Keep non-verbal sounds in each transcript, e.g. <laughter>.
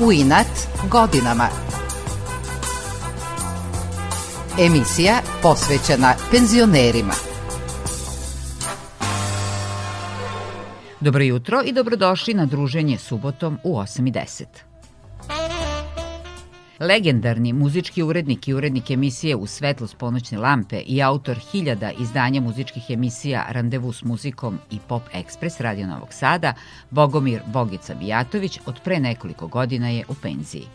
U inat godinama. Emisija posvećena penzionerima. Dobro jutro i dobrodošli na druženje subotom u 8.10. Legendarni muzički urednik i urednik emisije U svetlost ponoćne lampe i autor hiljada izdanja muzičkih emisija Randevu s muzikom i Pop Express Radio Novog Sada, Bogomir Bogica Bijatović od pre nekoliko godina je u penziji.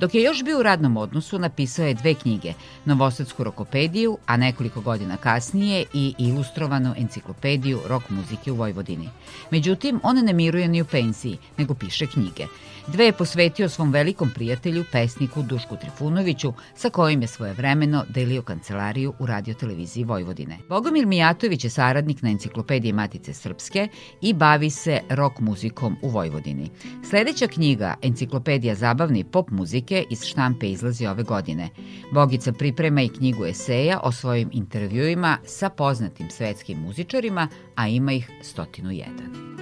Dok je još bio u radnom odnosu, napisao je dve knjige, Novosadsku rokopediju, a nekoliko godina kasnije i ilustrovanu enciklopediju rok muzike u Vojvodini. Međutim, on ne miruje ni u penziji, nego piše knjige – Dve je posvetio svom velikom prijatelju, pesniku Dušku Trifunoviću, sa kojim je svoje vremeno delio kancelariju u radioteleviziji Vojvodine. Bogomir Mijatović je saradnik na enciklopediji Matice Srpske i bavi se rock muzikom u Vojvodini. Sledeća knjiga, Enciklopedija zabavne i pop muzike, iz štampe izlazi ove godine. Bogica priprema i knjigu eseja o svojim intervjuima sa poznatim svetskim muzičarima, a ima ih 101.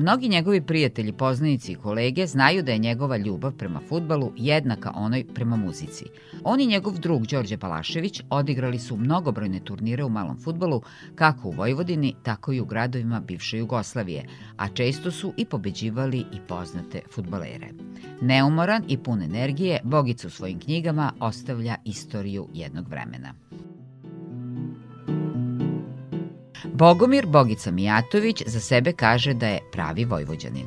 Mnogi njegovi prijatelji, poznanici i kolege znaju da je njegova ljubav prema futbalu jednaka onoj prema muzici. On i njegov drug Đorđe Palašević odigrali su mnogobrojne turnire u malom futbalu, kako u Vojvodini, tako i u gradovima bivše Jugoslavije, a često su i pobeđivali i poznate futbalere. Neumoran i pun energije, Bogica svojim knjigama ostavlja istoriju jednog vremena. Bogomir Bogica Mijatović za sebe kaže da je pravi vojvođanin.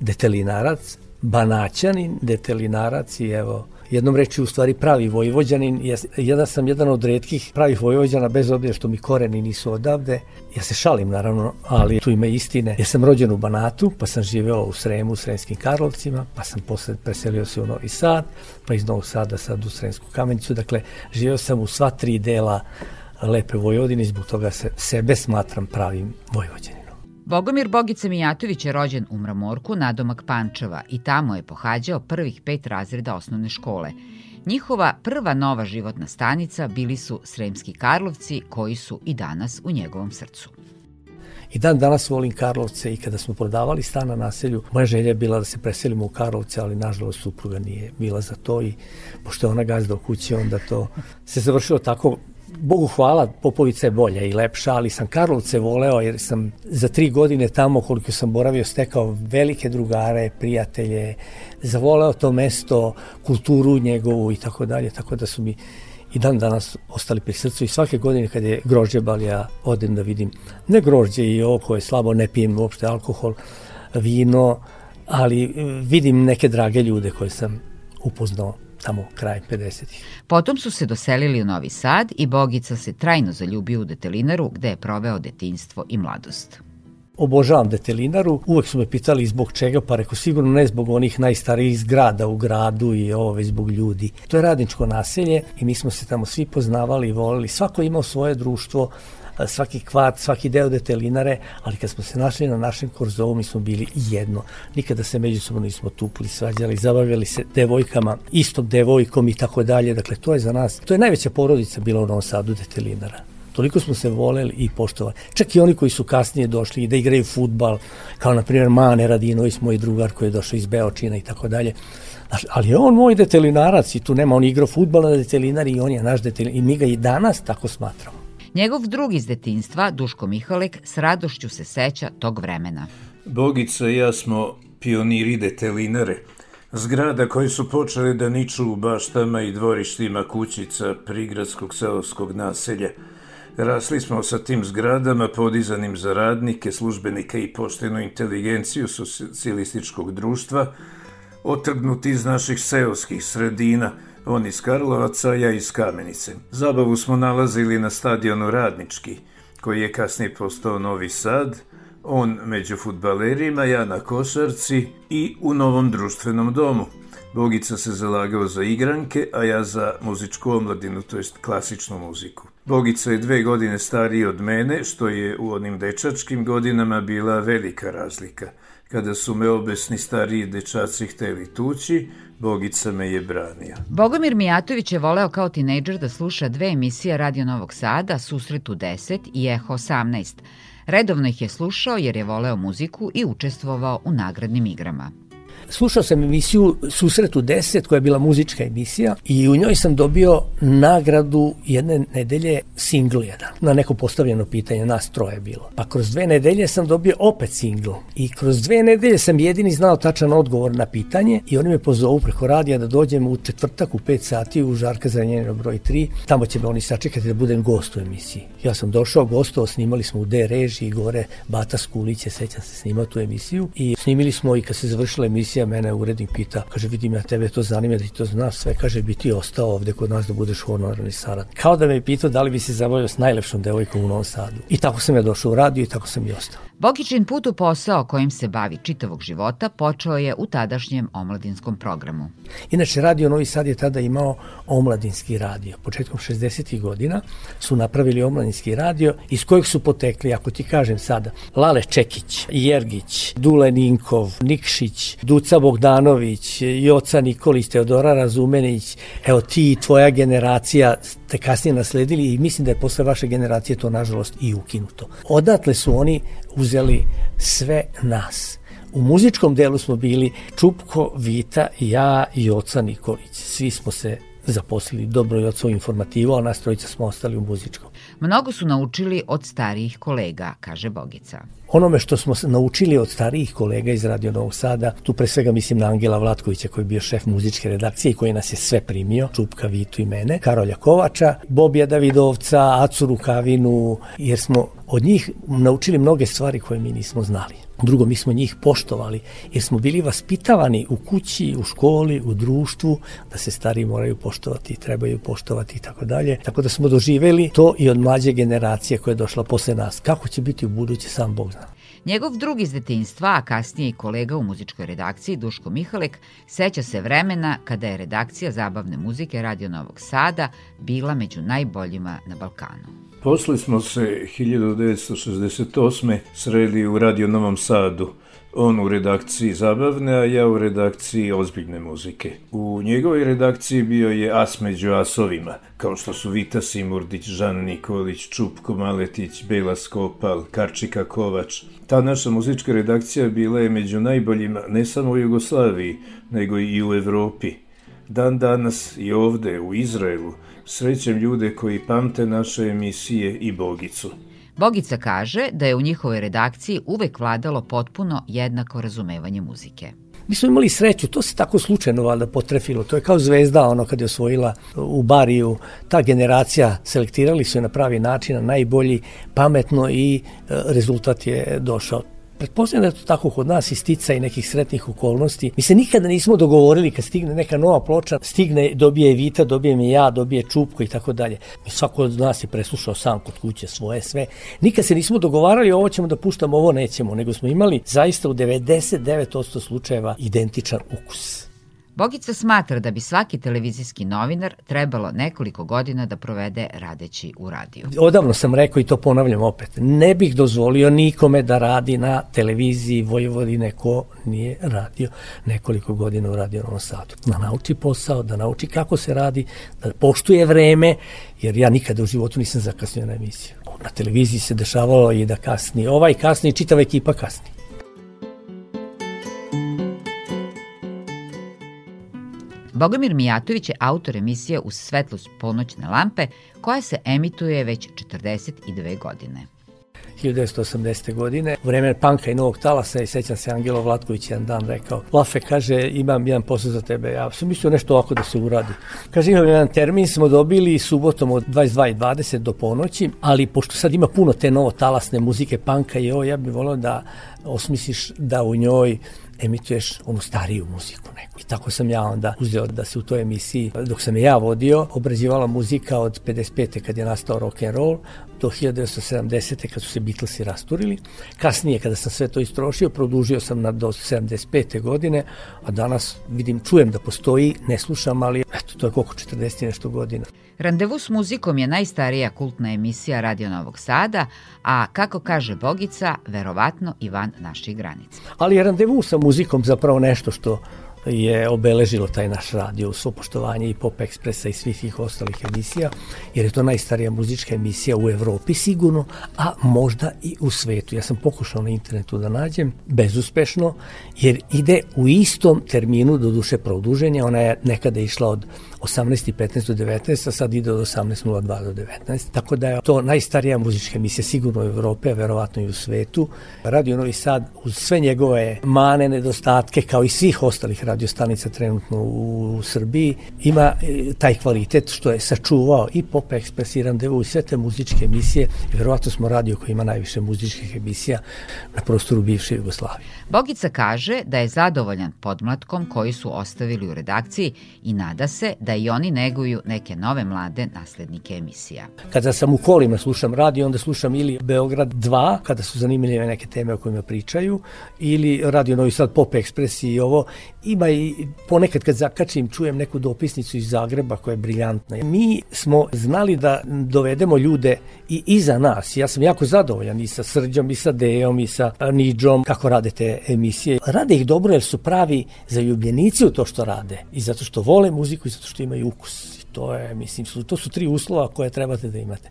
Detelinarac, banaćanin, detelinarac i evo, jednom reči u stvari pravi vojvođanin. Ja, ja sam jedan od redkih pravih vojvođana, bez obzira što mi koreni nisu odavde. Ja se šalim naravno, ali tu ima istine. Ja sam rođen u Banatu, pa sam živeo u Sremu, u Sremskim Karlovcima, pa sam posle preselio se u Novi Sad, pa iz Novog Sada sad u Sremsku kamenicu. Dakle, živeo sam u sva tri dela lepe Vojvodine i zbog toga se, sebe smatram pravim Vojvođaninom. Bogomir Bogica Mijatović je rođen u Mramorku, nadomak Pančeva i tamo je pohađao prvih pet razreda osnovne škole. Njihova prva nova životna stanica bili su Sremski Karlovci, koji su i danas u njegovom srcu. I dan danas volim Karlovce i kada smo prodavali stan na naselju, moja želja je bila da se preselimo u Karlovce, ali nažalost supruga nije bila za to i pošto je ona gazda u kući, onda to se završilo tako Bogu hvala, Popovica je bolja i lepša, ali sam Karlovce voleo jer sam za tri godine tamo koliko sam boravio stekao velike drugare, prijatelje, zavoleo to mesto, kulturu njegovu i tako dalje, tako da su mi i dan danas ostali pri srcu i svake godine kad je grožđe bal ja odem da vidim ne grožđe i ovo koje slabo ne pijem uopšte alkohol, vino, ali vidim neke drage ljude koje sam upoznao tamo kraj 50-ih. Potom su se doselili u Novi Sad i Bogica se trajno zaljubio u Detelinaru gde je proveo detinjstvo i mladost. Obožavam Detelinaru, uvek su me pitali zbog čega, pa rekao sigurno ne zbog onih najstarijih zgrada u gradu i ovo već zbog ljudi. To je radničko naselje i mi smo se tamo svi poznavali i volili. Svako imao svoje društvo, svaki kvart, svaki deo detelinare, ali kad smo se našli na našem korzovu, mi smo bili jedno. Nikada se međusobno nismo tupli, svađali, zabavljali se devojkama, istom devojkom i tako dalje. Dakle, to je za nas, to je najveća porodica bila u Novom Sadu detelinara. Toliko smo se voleli i poštovali. Čak i oni koji su kasnije došli da igraju futbal, kao na primjer Mane Radinović, moj drugar koji je došao iz Beočina i tako dalje. Ali je on moj detelinarac i tu nema, on igrao futbal na detelinari i on je naš detelinar i mi ga i danas tako smatramo. Njegov drug iz detinstva, Duško Mihalek, s radošću se seća tog vremena. Bogica i ja smo pioniri detelinare, zgrada koji su počeli da niču u baštama i dvorištima kućica prigradskog selovskog naselja. Rasli smo sa tim zgradama podizanim za radnike, službenike i poštenu inteligenciju socijalističkog društva, otrgnuti iz naših seoskih sredina – On iz Karlovaca, ja iz Kamenice. Zabavu smo nalazili na stadionu Radnički, koji je kasnije postao Novi Sad, on među futbalerima, ja na košarci i u novom društvenom domu. Bogica se zalagao za igranke, a ja za muzičku omladinu, to jest klasičnu muziku. Bogica je dve godine stariji od mene, što je u onim dečačkim godinama bila velika razlika. Kada su me obesni stariji dečaci hteli tući, Bogica me je branio. Bogomir Mijatović je voleo kao tinejdžer da sluša dve emisije Radio Novog Sada, Susret u 10 i Eho 18. Redovno ih je slušao jer je voleo muziku i učestvovao u nagradnim igrama. Slušao sam emisiju Susret u 10 koja je bila muzička emisija i u njoj sam dobio nagradu jedne nedelje singl jedan. Na neko postavljeno pitanje, nas troje bilo. Pa kroz dve nedelje sam dobio opet singl. I kroz dve nedelje sam jedini znao tačan odgovor na pitanje i oni me pozovu preko radija da dođem u četvrtak u 5 sati u Žarka Zranjenina broj 3. Tamo će me oni sačekati da budem gost u emisiji. Ja sam došao, gostovao, snimali smo u D režiji gore Bata Skulić je, sećam se, snimao tu emisiju i snimili smo i kad se završila emisija emisija mene urednik pita, kaže vidim ja tebe to zanima da ti to znaš sve, kaže bi ti ostao ovde kod nas da budeš honorarni saradnik. Kao da me je pitao da li bi se zabavio s najlepšom devojkom u Novom Sadu. I tako sam ja došao u radio i tako sam i ostao. Bogičin put u posao kojim se bavi čitavog života počeo je u tadašnjem omladinskom programu. Inače, Radio Novi Sad je tada imao omladinski radio. Početkom 60. godina su napravili omladinski radio iz kojeg su potekli, ako ti kažem sada, Lale Čekić, Jergić, Dule Ninkov, Nikšić, Duca Bogdanović, Joca Nikolić, Teodora Razumenić, evo ti i tvoja generacija ste kasnije nasledili i mislim da je posle vaše generacije to nažalost i ukinuto. Odatle su oni uzeli sve nas. U muzičkom delu smo bili Čupko, Vita, ja i Oca Nikolić. Svi smo se zaposlili dobro i ocovu informativu, a nas trojica smo ostali u muzičkom. Mnogo su naučili od starijih kolega, kaže Bogica. Onome što smo naučili od starijih kolega iz Radio Novog Sada, tu pre svega mislim na Angela Vlatkovića koji je bio šef muzičke redakcije i koji nas je sve primio, Čupka, Vitu i mene, Karolja Kovača, Bobija Davidovca, Acu Rukavinu, jer smo od njih naučili mnoge stvari koje mi nismo znali. Drugo, mi smo njih poštovali jer smo bili vaspitavani u kući, u školi, u društvu da se stari moraju poštovati, trebaju poštovati i tako dalje. Tako da smo doživeli to i od mlađe generacije koja je došla posle nas. Kako će biti u buduće, sam Bog zna. Njegov drug iz detinjstva, a kasnije i kolega u muzičkoj redakciji, Duško Mihalek, seća se vremena kada je redakcija zabavne muzike Radio Novog Sada bila među najboljima na Balkanu. Posle smo se 1968. sreli u Radio Novom Sadu, on u redakciji zabavne, a ja u redakciji ozbiljne muzike. U njegovoj redakciji bio je as među asovima, kao što su Vita Simurdić, Žan Nikolić, Čupko Maletić, Bela Skopal, Karčika Kovač. Ta naša muzička redakcija bila je među najboljima ne samo u Jugoslaviji, nego i u Evropi. Dan danas i ovde, u Izraelu, srećem ljude koji pamte naše emisije i Bogicu. Bogica kaže da je u njihovoj redakciji uvek vladalo potpuno jednako razumevanje muzike. Mi smo imali sreću, to se tako slučajno valjda potrefilo, to je kao zvezda ono kad je osvojila u Bariju, ta generacija selektirali su je na pravi način, na najbolji, pametno i e, rezultat je došao. Pretpostavljam da je to tako kod nas i stica i nekih sretnih okolnosti. Mi se nikada nismo dogovorili kad stigne neka nova ploča, stigne, dobije Vita, dobije mi ja, dobije Čupko i tako dalje. Mi svako od nas je preslušao sam kod kuće svoje sve. Nikad se nismo dogovarali ovo ćemo da puštamo, ovo nećemo, nego smo imali zaista u 99% slučajeva identičan ukus. Bogica smatra da bi svaki televizijski novinar trebalo nekoliko godina da provede radeći u radiju. Odavno sam rekao i to ponavljam opet. Ne bih dozvolio nikome da radi na televiziji Vojvodine ko nije radio nekoliko godina u Radio Novom Sadu. Da nauči posao, da nauči kako se radi, da poštuje vreme, jer ja nikada u životu nisam zakasnio na emisiju. Na televiziji se dešavalo i da kasni ovaj kasni, čitava ekipa kasni. Bogomir Mijatović je autor emisije Uz svetlost polnoćne lampe, koja se emituje već 42 godine. 1980. godine, u vreme panka i novog talasa i sećam se Angelo Vlatković jedan dan rekao, Lafe kaže imam jedan posao za tebe, ja sam mislio nešto ovako da se uradi. Kaže imam jedan termin, smo dobili subotom od 22.20 do ponoći, ali pošto sad ima puno te novo talasne muzike panka i ovo, ja bih volao da osmisliš da u njoj emituješ onu stariju muziku neku. I tako sam ja onda uzeo da se u toj emisiji, dok sam ja vodio, obrađivala muzika od 55. kad je nastao rock and roll do 1970. kad su se Beatlesi rasturili. Kasnije, kada sam sve to istrošio, produžio sam na do 75. godine, a danas vidim, čujem da postoji, ne slušam, ali eto, to je koliko 40 nešto godina. Randevu s muzikom je najstarija kultna emisija Radio Novog Sada, a kako kaže Bogica, verovatno i van naših granica. Ali je randevu sa muzikom zapravo nešto što je obeležilo taj naš radio u poštovanje i Pop Ekspresa i svih tih ostalih emisija, jer je to najstarija muzička emisija u Evropi sigurno, a možda i u svetu. Ja sam pokušao na internetu da nađem, bezuspešno, jer ide u istom terminu do duše produženja, ona je nekada išla od 18.15 do 19, a sad ide od 18.02 do 19. Tako da je to najstarija muzička emisija sigurno u Evrope, a verovatno i u svetu. Radio Novi Sad uz sve njegove mane, nedostatke, kao i svih ostalih radiostanica trenutno u, Srbiji, ima e, taj kvalitet što je sačuvao i Pop Express i Randevu i sve te muzičke emisije. Verovatno smo radio koji ima najviše muzičkih emisija na prostoru bivše Jugoslavije. Bogica kaže da je zadovoljan podmlatkom koji su ostavili u redakciji i nada se da i oni neguju neke nove mlade naslednike emisija. Kada sam u kolima slušam radio, onda slušam ili Beograd 2, kada su zanimljive neke teme o kojima pričaju, ili Radio Novi Sad Pop Express i ovo. Ima i ponekad kad zakačim čujem neku dopisnicu iz Zagreba koja je briljantna. Mi smo znali da dovedemo ljude i iza nas. Ja sam jako zadovoljan i sa Srđom, i sa Dejom, i sa Nidžom, kako rade te emisije. Rade ih dobro jer su pravi zaljubljenici u to što rade i zato što vole muziku i zato što imaju ukus. To je, mislim, su, to su tri uslova koje trebate da imate.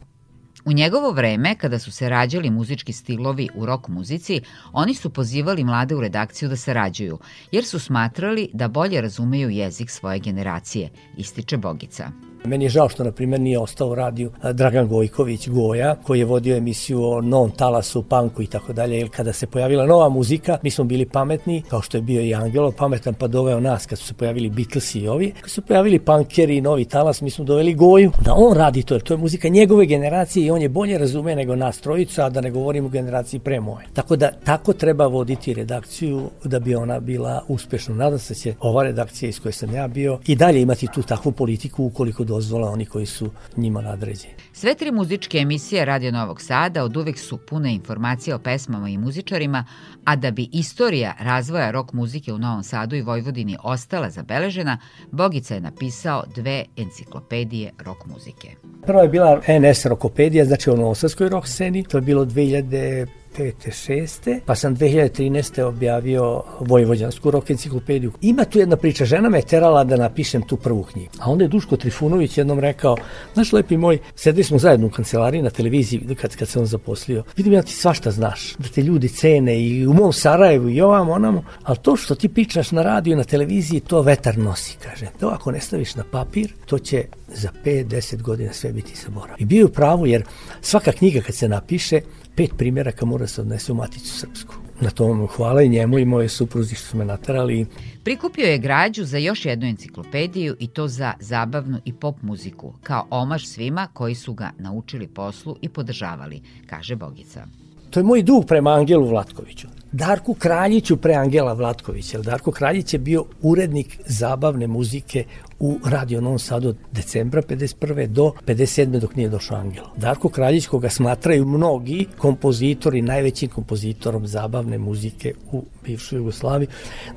U njegovo vreme, kada su se rađali muzički stilovi u rock muzici, oni su pozivali mlade u redakciju da sarađuju, jer su smatrali da bolje razumeju jezik svoje generacije, ističe Bogica. Meni je žao što, na primjer, nije ostao u radiju Dragan Gojković Goja, koji je vodio emisiju o novom talasu, panku i tako dalje, jer kada se pojavila nova muzika, mi smo bili pametni, kao što je bio i Angelo pametan, pa doveo nas kad su se pojavili Beatles i ovi. Kad su pojavili punkeri i novi talas, mi smo doveli Goju da on radi to, jer to je muzika njegove generacije i on je bolje razume nego nas trojica, a da ne govorimo o generaciji pre moje. Tako da tako treba voditi redakciju da bi ona bila uspešna. Nadam se da će ova redakcija iz koje sam ja bio i dalje imati tu takvu politiku ukoliko dozvola oni koji su njima nadređeni. Sve tri muzičke emisije Radio Novog Sada od uvek su pune informacija o pesmama i muzičarima, a da bi istorija razvoja rok muzike u Novom Sadu i Vojvodini ostala zabeležena, Bogica je napisao dve enciklopedije rok muzike. Prva je bila NS Rokopedija, znači o novosadskoj rok sceni, to je bilo 2000 5. 6. pa sam 2013. objavio Vojvođansku rok enciklopediju. Ima tu jedna priča, žena me terala da napišem tu prvu knjigu. A onda je Duško Trifunović jednom rekao, znaš lepi moj, sedeli smo zajedno u kancelariji na televiziji kad, kad se on zaposlio. Vidim ja ti svašta znaš, da te ljudi cene i u mom Sarajevu i ovam onamo, ali to što ti pričaš na radiju, na televiziji, to vetar nosi, kaže. To ako ne staviš na papir, to će za 5-10 godina sve biti zaborav. I bio je u pravu jer svaka knjiga kad se napiše, pet primjeraka mora se odnese u Maticu Srpsku. Na tom hvala i njemu i moje supruzi što su me natarali. Prikupio je građu za još jednu enciklopediju i to za zabavnu i pop muziku, kao omaž svima koji su ga naučili poslu i podržavali, kaže Bogica. To je moj dug prema Angelu Vlatkoviću. Darku Kraljiću pre Angela Vlatkovića. Darko Kraljić je bio urednik zabavne muzike u Radio Novom Sadu od decembra 51. do 57. dok nije došao Angelo. Darko Kraljić, koga smatraju mnogi kompozitori, najvećim kompozitorom zabavne muzike u bivšoj Jugoslaviji.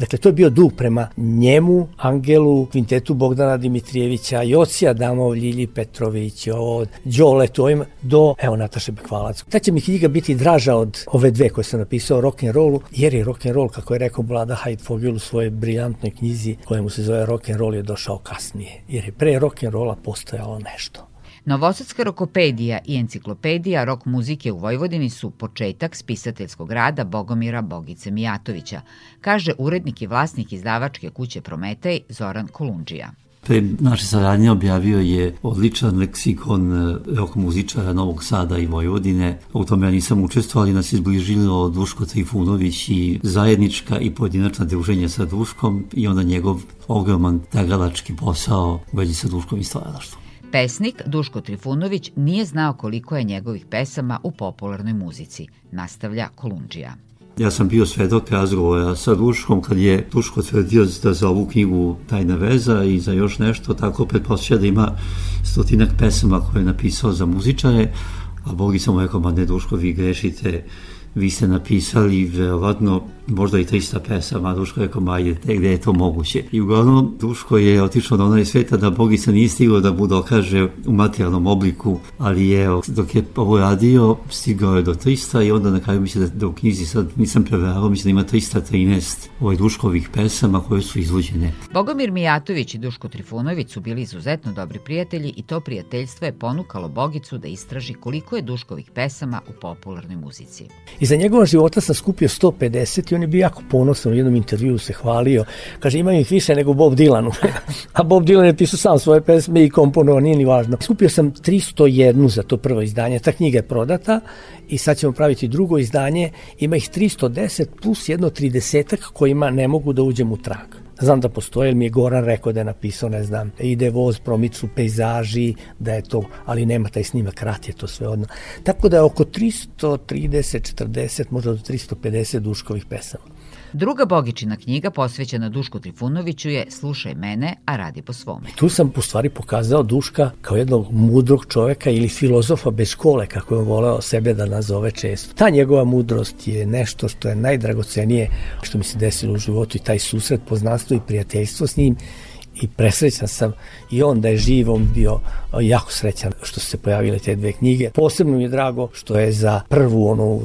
Dakle, to je bio dug prema njemu, Angelu, kvintetu Bogdana Dimitrijevića, Jocija Damov, Ljilji Petrović, od Đoletu, ovim, do, evo, Nataše Bekvalac. Ta će mi knjiga biti draža od ove dve koje sam napisao o rock'n'rollu, jer je rock'n'roll, kako je rekao Vlada Hajdfogel u svojoj briljantnoj knjizi, kojemu se zove rock'n'roll, je došao kasnije, jer je pre rock'n'rolla postojalo nešto. Novosadska rokopedija i enciklopedija rok muzike u Vojvodini su početak spisateljskog rada Bogomira Bogice Mijatovića, kaže urednik i vlasnik izdavačke kuće Prometej Zoran Kolundžija. Pre naše saradnje objavio je odličan leksikon e, rok muzičara Novog Sada i Vojvodine. U tome ja nisam učestvovao, ali nas izbližilo Duško Trifunović i zajednička i pojedinačna druženja sa Duškom i onda njegov ogroman tagalački posao u vezi sa Duškom i stvaralaštvom. Pesnik Duško Trifunović nije znao koliko je njegovih pesama u popularnoj muzici, nastavlja Kolundžija. Ja sam bio svedok razgovora sa Duškom kad je Duško tvrdio da za ovu knjigu Tajna veza i za još nešto, tako pretpostavlja da ima stotinak pesama koje je napisao za muzičare, a Bogi sam mu rekao, ma ne Duško, vi grešite, vi ste napisali verovatno možda i 300 pesama, Duško je ma gde je to moguće. I uglavnom, Duško je otišao na onaj sveta da Bogica nije stigao da mu dokaže u materijalnom obliku, ali je, dok je ovo radio, stigao je do 300 i onda na kraju misle da, da u knjizi sad nisam preverao, mislim da ima 313 ovaj Duškovih pesama koje su izvođene. Bogomir Mijatović i Duško Trifunović su bili izuzetno dobri prijatelji i to prijateljstvo je ponukalo Bogicu da istraži koliko je Duškovih pesama u popularnoj muzici. Iza njegova života sam skupio 150 i on je bio jako ponosan u jednom intervjuu se hvalio. Kaže, imam ih više nego Bob Dylanu. <laughs> A Bob Dylan je pisao sam svoje pesme i komponovao, nije ni važno. Skupio sam 301 za to prvo izdanje. Ta knjiga je prodata i sad ćemo praviti drugo izdanje. Ima ih 310 plus jedno 30 kojima ne mogu da uđem u trag. Znam da postoje, jer mi je Goran rekao da je napisao, ne znam, ide voz, promiču pejzaži, da je to, ali nema taj snimak, krat je to sve odno. Tako da je oko 330, 40, možda do 350 duškovih pesama. Druga Bogičina knjiga posvećena Dušku Trifunoviću je Slušaj mene, a radi po svome. Tu sam u stvari pokazao Duška kao jednog mudrog čoveka ili filozofa bez škole, kako je voleo sebe da nazove često. Ta njegova mudrost je nešto što je najdragocenije što mi se desilo u životu i taj susret, poznanstvo i prijateljstvo s njim i presrećan sam i on da je živ, on bio jako srećan što su se pojavile te dve knjige. Posebno mi je drago što je za prvu onu,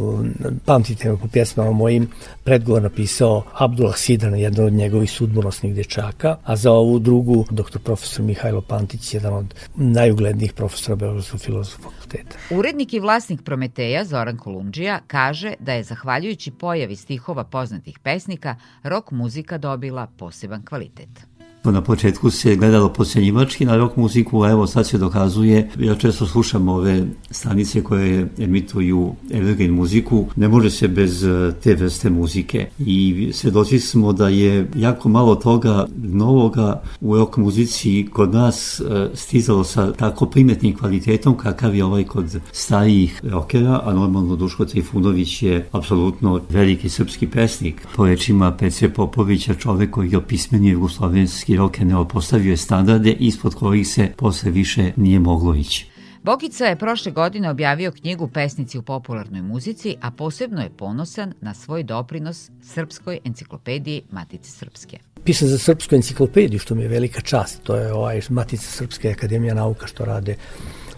pamtite me po pjesmama mojim, predgovor napisao Abdullah Sidan, jedan od njegovih sudbonosnih dečaka, a za ovu drugu doktor profesor Mihajlo Pantić, jedan od najuglednijih profesora Beogradskog filozofskog fakulteta. Urednik i vlasnik Prometeja, Zoran Kolundžija, kaže da je zahvaljujući pojavi stihova poznatih pesnika, rok muzika dobila poseban kvalitet. Na početku se gledalo pocenjivački na rock muziku, a evo sad se dokazuje, ja često slušam ove stanice koje emituju evergreen muziku, ne može se bez e, te vrste muzike. I svedoci smo da je jako malo toga novoga u rock muzici kod nas e, stizalo sa tako primetnim kvalitetom kakav je ovaj kod starijih rokera, a normalno Duško Trifunović je apsolutno veliki srpski pesnik. Po rečima Pece Popovića, čovek koji je opismenio jugoslovenski Srpski rokeneo postavio je standarde ispod kojih se posle više nije moglo ići. Bogica je prošle godine objavio knjigu Pesnici u popularnoj muzici, a posebno je ponosan na svoj doprinos Srpskoj enciklopediji Matice Srpske. Pisan za Srpsku enciklopediju, što mi je velika čast. To je ovaj Matica Srpske akademija nauka što rade.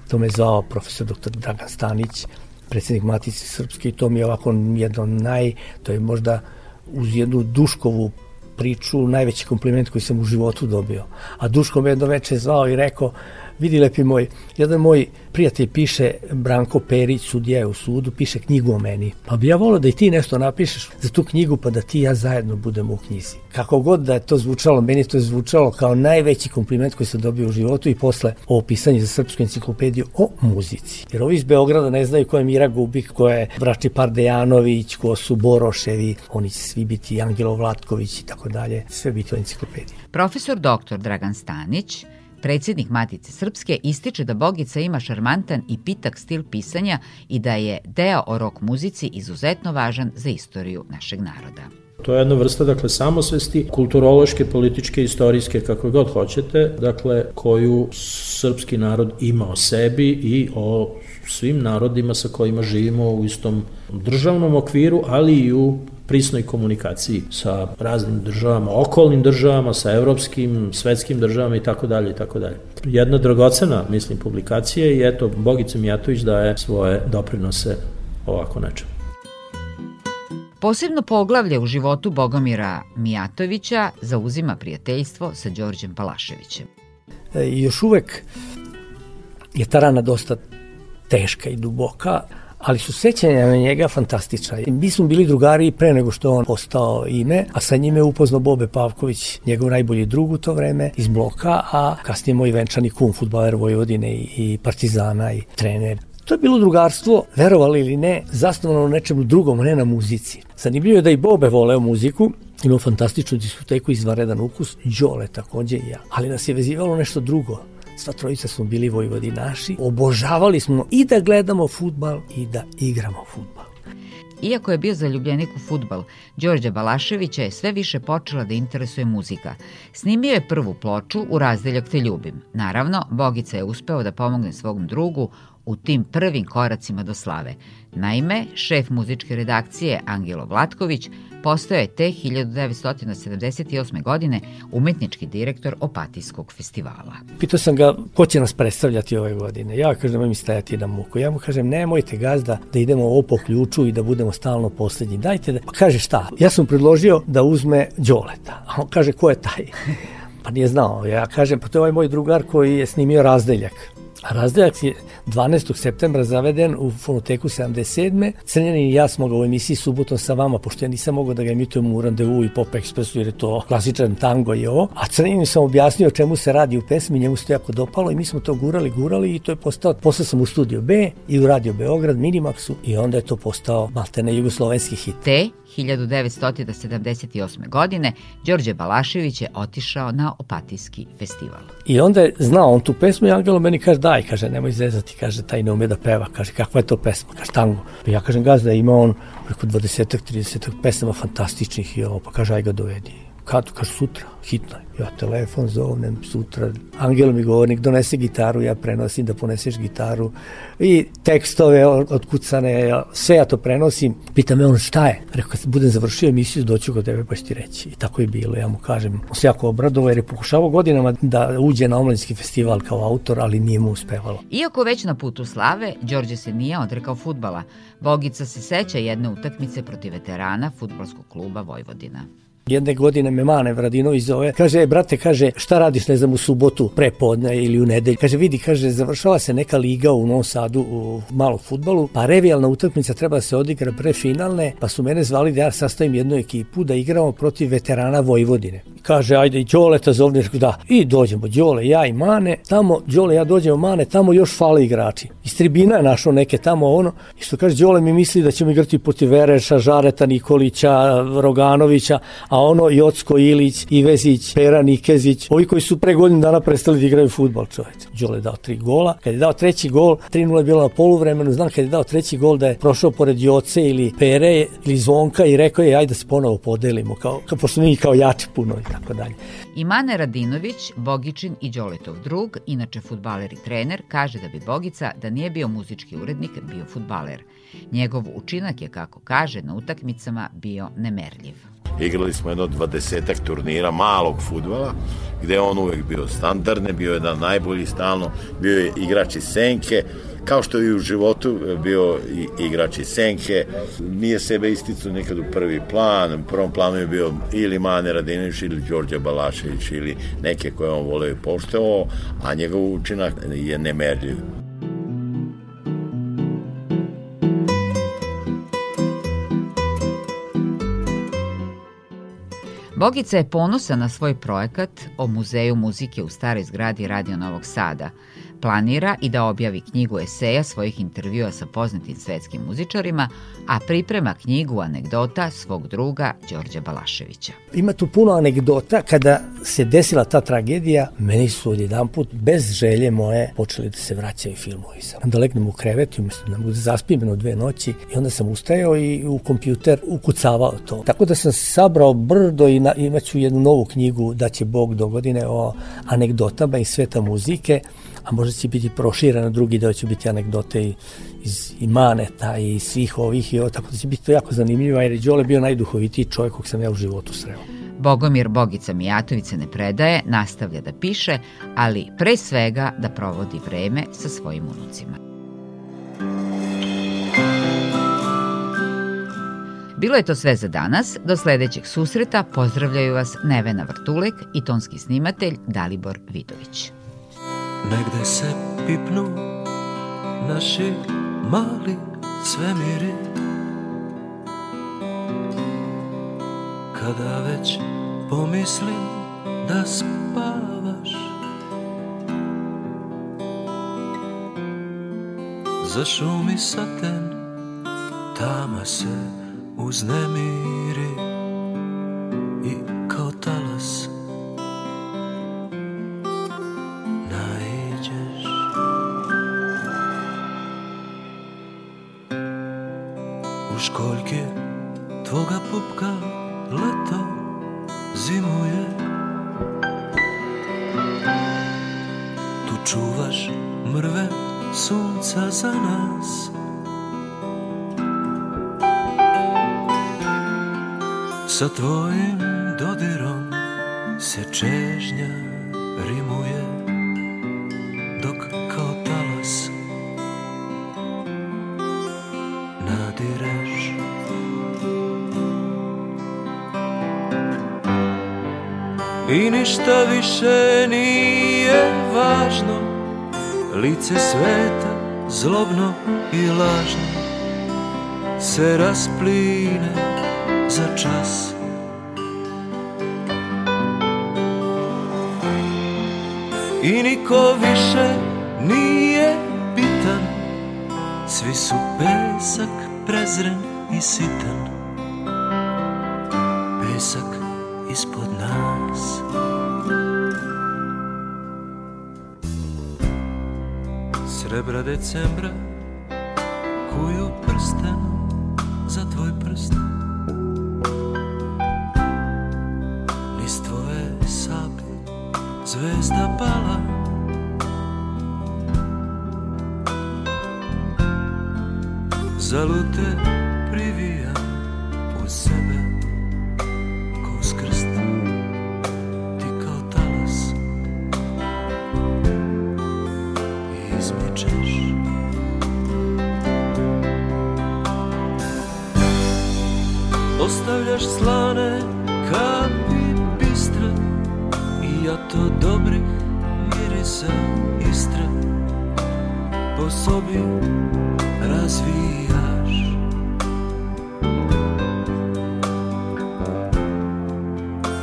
To me zvao profesor dr. Dragan Stanić, predsednik Matice Srpske i to mi je ovako jedno naj, to je možda uz jednu Duškovu priču najveći kompliment koji sam u životu dobio. A Duško me jedno veče zvao i rekao, vidi lepi moj, jedan moj prijatelj piše, Branko Perić, sudija je u sudu, piše knjigu o meni. Pa bi ja volio da i ti nešto napišeš za tu knjigu, pa da ti i ja zajedno budemo u knjizi. Kako god da je to zvučalo, meni to je zvučalo kao najveći kompliment koji sam dobio u životu i posle ovo pisanje za srpsku enciklopediju o muzici. Jer ovi iz Beograda ne znaju ko je Mira Gubik, ko je Brači Pardejanović, ko su Boroševi, oni će svi biti Angelo Vlatković i tako dalje, sve biti u enciklopediji. Profesor dr. Dragan Stanić Predsednik Matice Srpske ističe da Bogica ima šarmantan i pitak stil pisanja i da je deo o rock muzici izuzetno važan za istoriju našeg naroda. To je jedna vrsta, dakle, samosvesti, kulturološke, političke, istorijske, kako god hoćete, dakle, koju srpski narod ima o sebi i o svim narodima sa kojima živimo u istom državnom okviru, ali i u prisnoj komunikaciji sa raznim državama, okolnim državama, sa evropskim, svetskim državama i tako dalje i tako dalje. Jedna dragocena, mislim, publikacija i eto, Bogica Mijatović daje svoje doprinose ovako nečem. Posebno poglavlje u životu Bogomira Mijatovića zauzima prijateljstvo sa Đorđem Palaševićem. E, još uvek je ta rana dosta teška i duboka, ali su sećanja na njega fantastična. Mi smo bili drugari pre nego što on postao ime, a sa njime upoznao Bobe Pavković, njegov najbolji drug u to vreme iz bloka, a kasnije moj venčani kum, futbaler Vojvodine i, Partizana i trener. To je bilo drugarstvo, verovali ili ne, zasnovano na nečemu drugom, ne na muzici. Zanimljivo je da i Bobe voleo muziku, imao fantastičnu diskoteku, izvaredan ukus, Đole takođe i ja. Ali nas je vezivalo nešto drugo, Sva trojica smo bili vojvodinaši. Obožavali smo i da gledamo futbal i da igramo futbal. Iako je bio zaljubljenik u futbal, Đorđa Balaševića je sve više počela da interesuje muzika. Snimio je prvu ploču u razdeljak Te ljubim. Naravno, Bogica je uspeo da pomogne svom drugu u tim prvim koracima do slave. Naime, šef muzičke redakcije Angelo Vlatković postao je te 1978. godine umetnički direktor Opatijskog festivala. Pitao sam ga ko će nas predstavljati ove godine. Ja kažem, mi stajati na muku. Ja mu kažem, nemojte gazda da idemo ovo po ključu i da budemo stalno poslednji. Dajte da... Pa kaže šta? Ja sam predložio da uzme Đoleta. A on kaže, ko je taj? Pa nije znao. Ja kažem, pa to je ovaj moj drugar koji je snimio razdeljak. Razdeljak je 12. septembra zaveden u fonoteku 77. Crnjanin i ja smo ga u emisiji subotom sa vama, pošto ja nisam mogao da ga emitujem u Randevu i Pop Expressu, jer je to klasičan tango i ovo. A Crnjanin sam objasnio o čemu se radi u pesmi, njemu se to jako dopalo i mi smo to gurali, gurali i to je postao, posle sam u Studio B i u Radio Beograd, Minimaxu i onda je to postao maltene jugoslovenski hit. Te 1978. godine Đorđe Balašević je otišao na Opatijski festival. I onda je znao on tu pesmu i Angelo meni kaže daj, kaže nemoj zezati, kaže taj ne ume da peva, kaže kakva je to pesma, kaže tango. I ja kažem gazda ima on preko 20-30 pesama fantastičnih i ovo, pa kaže aj ga dovedi. Kad? Kaže sutra, hitno ja telefon zovnem sutra, Angel mi govornik donese gitaru, ja prenosim da poneseš gitaru i tekstove otkucane, sve ja to prenosim. Pita me on šta je? Rekao, kad budem završio emisiju, doću kod tebe pa ću ti reći. I tako je bilo, ja mu kažem. On se jako obradovo jer je pokušavao godinama da uđe na omladinski festival kao autor, ali nije mu uspevalo. Iako već na putu slave, Đorđe se nije odrekao futbala. Bogica se seća jedne utakmice protiv veterana futbolskog kluba Vojvodina. Jedne godine me Mane Vradinović zove, kaže, e, brate, kaže, šta radiš, ne znam, u subotu, prepodne ili u nedelju? Kaže, vidi, kaže, završava se neka liga u Novom Sadu u malom futbalu, pa revijalna utakmica treba da se odigra pre finalne, pa su mene zvali da ja sastavim jednu ekipu da igramo protiv veterana Vojvodine. Kaže, ajde i Đoleta zovne, da, i dođemo, Đole, ja i Mane, tamo, Đole, ja dođemo Mane, tamo još fale igrači. Iz tribina je našao neke tamo ono, i što kaže, Đole mi misli da ćemo igrati protiv Vereša, Žareta, Nikolića, Roganovića, a ono Jocko Ilić, Ivezić, Pera Nikezić, ovi koji su pre godinu dana prestali da igraju futbol, čoveč. Đole je dao tri gola. Kad je dao treći gol, 3-0 je bilo na poluvremenu, znam kad je dao treći gol da je prošao pored Joce ili Pere ili Zvonka i rekao je ajde da se ponovo podelimo, kao, kao pošto mi kao jači puno i tako dalje. Imane Radinović, Bogičin i Đoletov drug, inače futbaler i trener, kaže da bi Bogica, da nije bio muzički urednik, bio futbaler. Njegov učinak je, kako kaže, na utakmicama bio nemerljiv. Igrali smo jedno dvadesetak turnira malog futbala, gde on uvek bio standardne, bio je jedan najbolji stalno, bio je igrač iz senke, kao što je i u životu bio i igrač iz senke, nije sebe isticao nekad u prvi plan, u prvom planu je bio ili Mane Radinović ili Đorđe Balašević ili neke koje on voleo i pošteo, a njegov učinak je nemerljiv. Bogica je ponosa na svoj projekat o muzeju muzike u staroj zgradi Radio Novog Sada – Planira i da objavi knjigu eseja svojih intervjua sa poznatim svetskim muzičarima, a priprema knjigu anegdota svog druga Đorđa Balaševića. Ima tu puno anegdota kada se desila ta tragedija, meni su odjedan put bez želje moje počeli da se vraćaju filmovi. Sam da legnem u krevet i umesto da bude zaspimeno dve noći i onda sam ustajao i u kompjuter ukucavao to. Tako da sam sabrao brdo i na, imaću jednu novu knjigu da će Bog do godine o anegdotama i sveta muzike a možda će biti proširana, drugi deo će biti anegdote i, iz Imaneta i svih ovih, i ovo, tako da će biti to jako zanimljivo, jer je Đole bio najduhovitiji čovjek kog sam ja u životu sreo. Bogomir Bogica Mijatović se ne predaje, nastavlja da piše, ali pre svega da provodi vreme sa svojim unucima. Bilo je to sve za danas. Do sledećeg susreta pozdravljaju vas Nevena Vrtulek i tonski snimatelj Dalibor Vidović. Negde se pipnu naši mali svemiri Kada već pomislim da spavaš. Zašumi saten, tama se uznemiri Sa tvojim dodirom se čežnja rimuje Dok kao talas nadireš I ništa više nije važno Lice sveta zlobno i lažno Se raspline za čas. I niko više nije bitan Svi su pesak prezren i sitan. Pesak ispod nas. Srebra decembra Kuju prsten za tvoj prst Zvezda pala. Zalute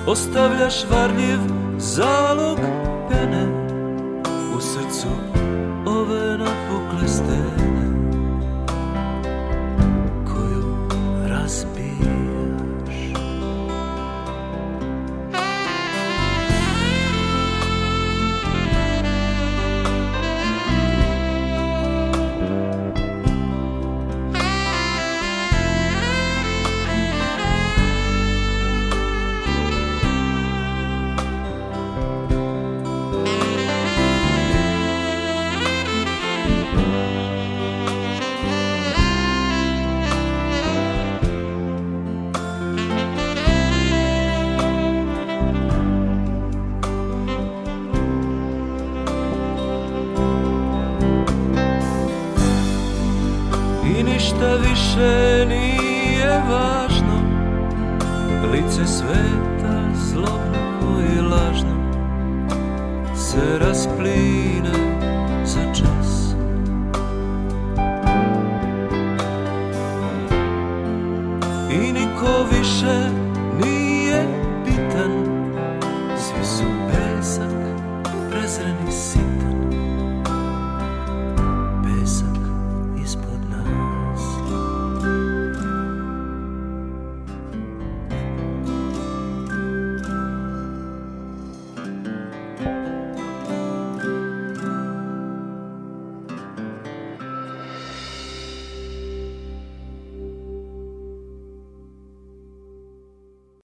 Ostavljaš varljiv zalog pene U srcu Ništa više nije važno. Lice sveta zlobno i lažno Se raspline za čas. I niko više nije bitan. Svi su pesak prezreni